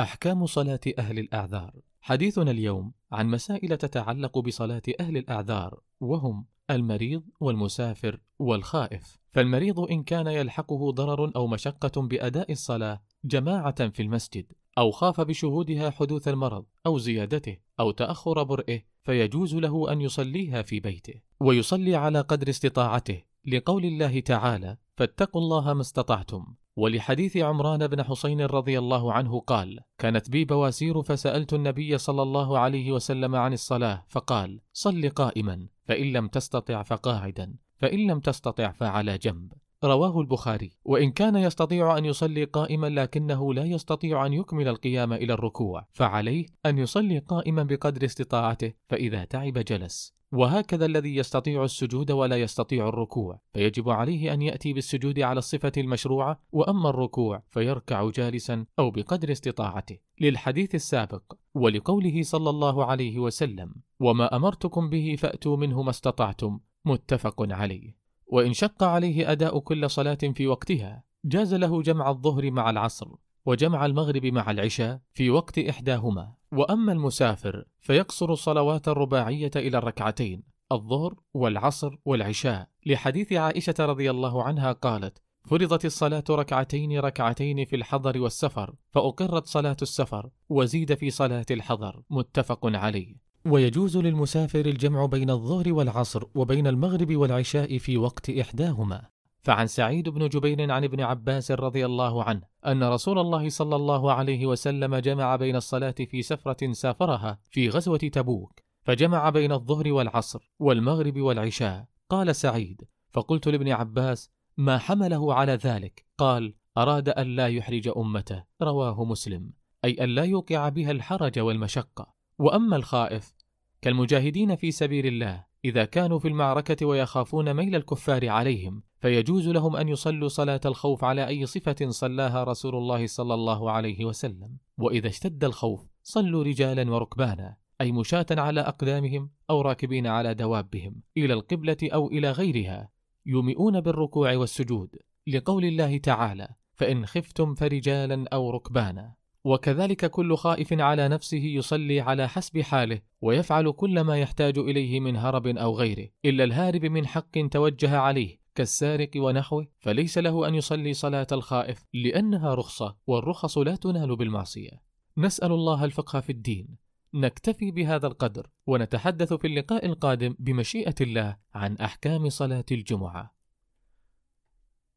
أحكام صلاة أهل الأعذار. حديثنا اليوم عن مسائل تتعلق بصلاة أهل الأعذار وهم المريض والمسافر والخائف. فالمريض إن كان يلحقه ضرر أو مشقة بأداء الصلاة جماعة في المسجد أو خاف بشهودها حدوث المرض أو زيادته أو تأخر برئه فيجوز له أن يصليها في بيته ويصلي على قدر استطاعته. لقول الله تعالى فاتقوا الله ما استطعتم ولحديث عمران بن حسين رضي الله عنه قال كانت بي بواسير فسألت النبي صلى الله عليه وسلم عن الصلاة فقال صل قائما فإن لم تستطع فقاعدا فإن لم تستطع فعلى جنب. رواه البخاري. وإن كان يستطيع أن يصلي قائما لكنه لا يستطيع أن يكمل القيام إلى الركوع فعليه أن يصلي قائما بقدر استطاعته فإذا تعب جلس. وهكذا الذي يستطيع السجود ولا يستطيع الركوع. فيجب عليه أن يأتي بالسجود على الصفة المشروعة وأما الركوع فيركع جالسا أو بقدر استطاعته. للحديث السابق ولقوله صلى الله عليه وسلم وما أمرتكم به فأتوا منه ما استطعتم متفق عليه. وإن شق عليه أداء كل صلاة في وقتها جاز له جمع الظهر مع العصر وجمع المغرب مع العشاء في وقت إحداهما. وأما المسافر فيقصر الصلوات الرباعية إلى الركعتين الظهر والعصر والعشاء. لحديث عائشة رضي الله عنها قالت فرضت الصلاة ركعتين ركعتين في الحضر والسفر فأقرت صلاة السفر وزيد في صلاة الحضر. متفق عليه. ويجوز للمسافر الجمع بين الظهر والعصر وبين المغرب والعشاء في وقت إحداهما. فعن سعيد بن جبير عن ابن عباس رضي الله عنه أن رسول الله صلى الله عليه وسلم جمع بين الصلاة في سفرة سافرها في غزوة تبوك فجمع بين الظهر والعصر والمغرب والعشاء. قال سعيد فقلت لابن عباس ما حمله على ذلك؟ قال أراد أن لا يحرج أمته. رواه مسلم. أي أن لا يوقع بها الحرج والمشقة. وأما الخائف كالمجاهدين في سبيل الله إذا كانوا في المعركة ويخافون ميل الكفار عليهم فيجوز لهم أن يصلوا صلاة الخوف على أي صفة صلاها رسول الله صلى الله عليه وسلم. وإذا اشتد الخوف صلوا رجالا وركبانا أي مشاة على أقدامهم أو راكبين على دوابهم إلى القبلة أو إلى غيرها يومئون بالركوع والسجود. لقول الله تعالى فإن خفتم فرجالا أو ركبانا وكذلك كل خائف على نفسه يصلي على حسب حاله ويفعل كل ما يحتاج إليه من هرب أو غيره إلا الهارب من حق توجه عليه. كالسارق ونحوه فليس له أن يصلي صلاة الخائف لأنها رخصة والرخص لا تنال بالمعصية. نسأل الله الفقه في الدين. نكتفي بهذا القدر ونتحدث في اللقاء القادم بمشيئة الله عن أحكام صلاة الجمعة.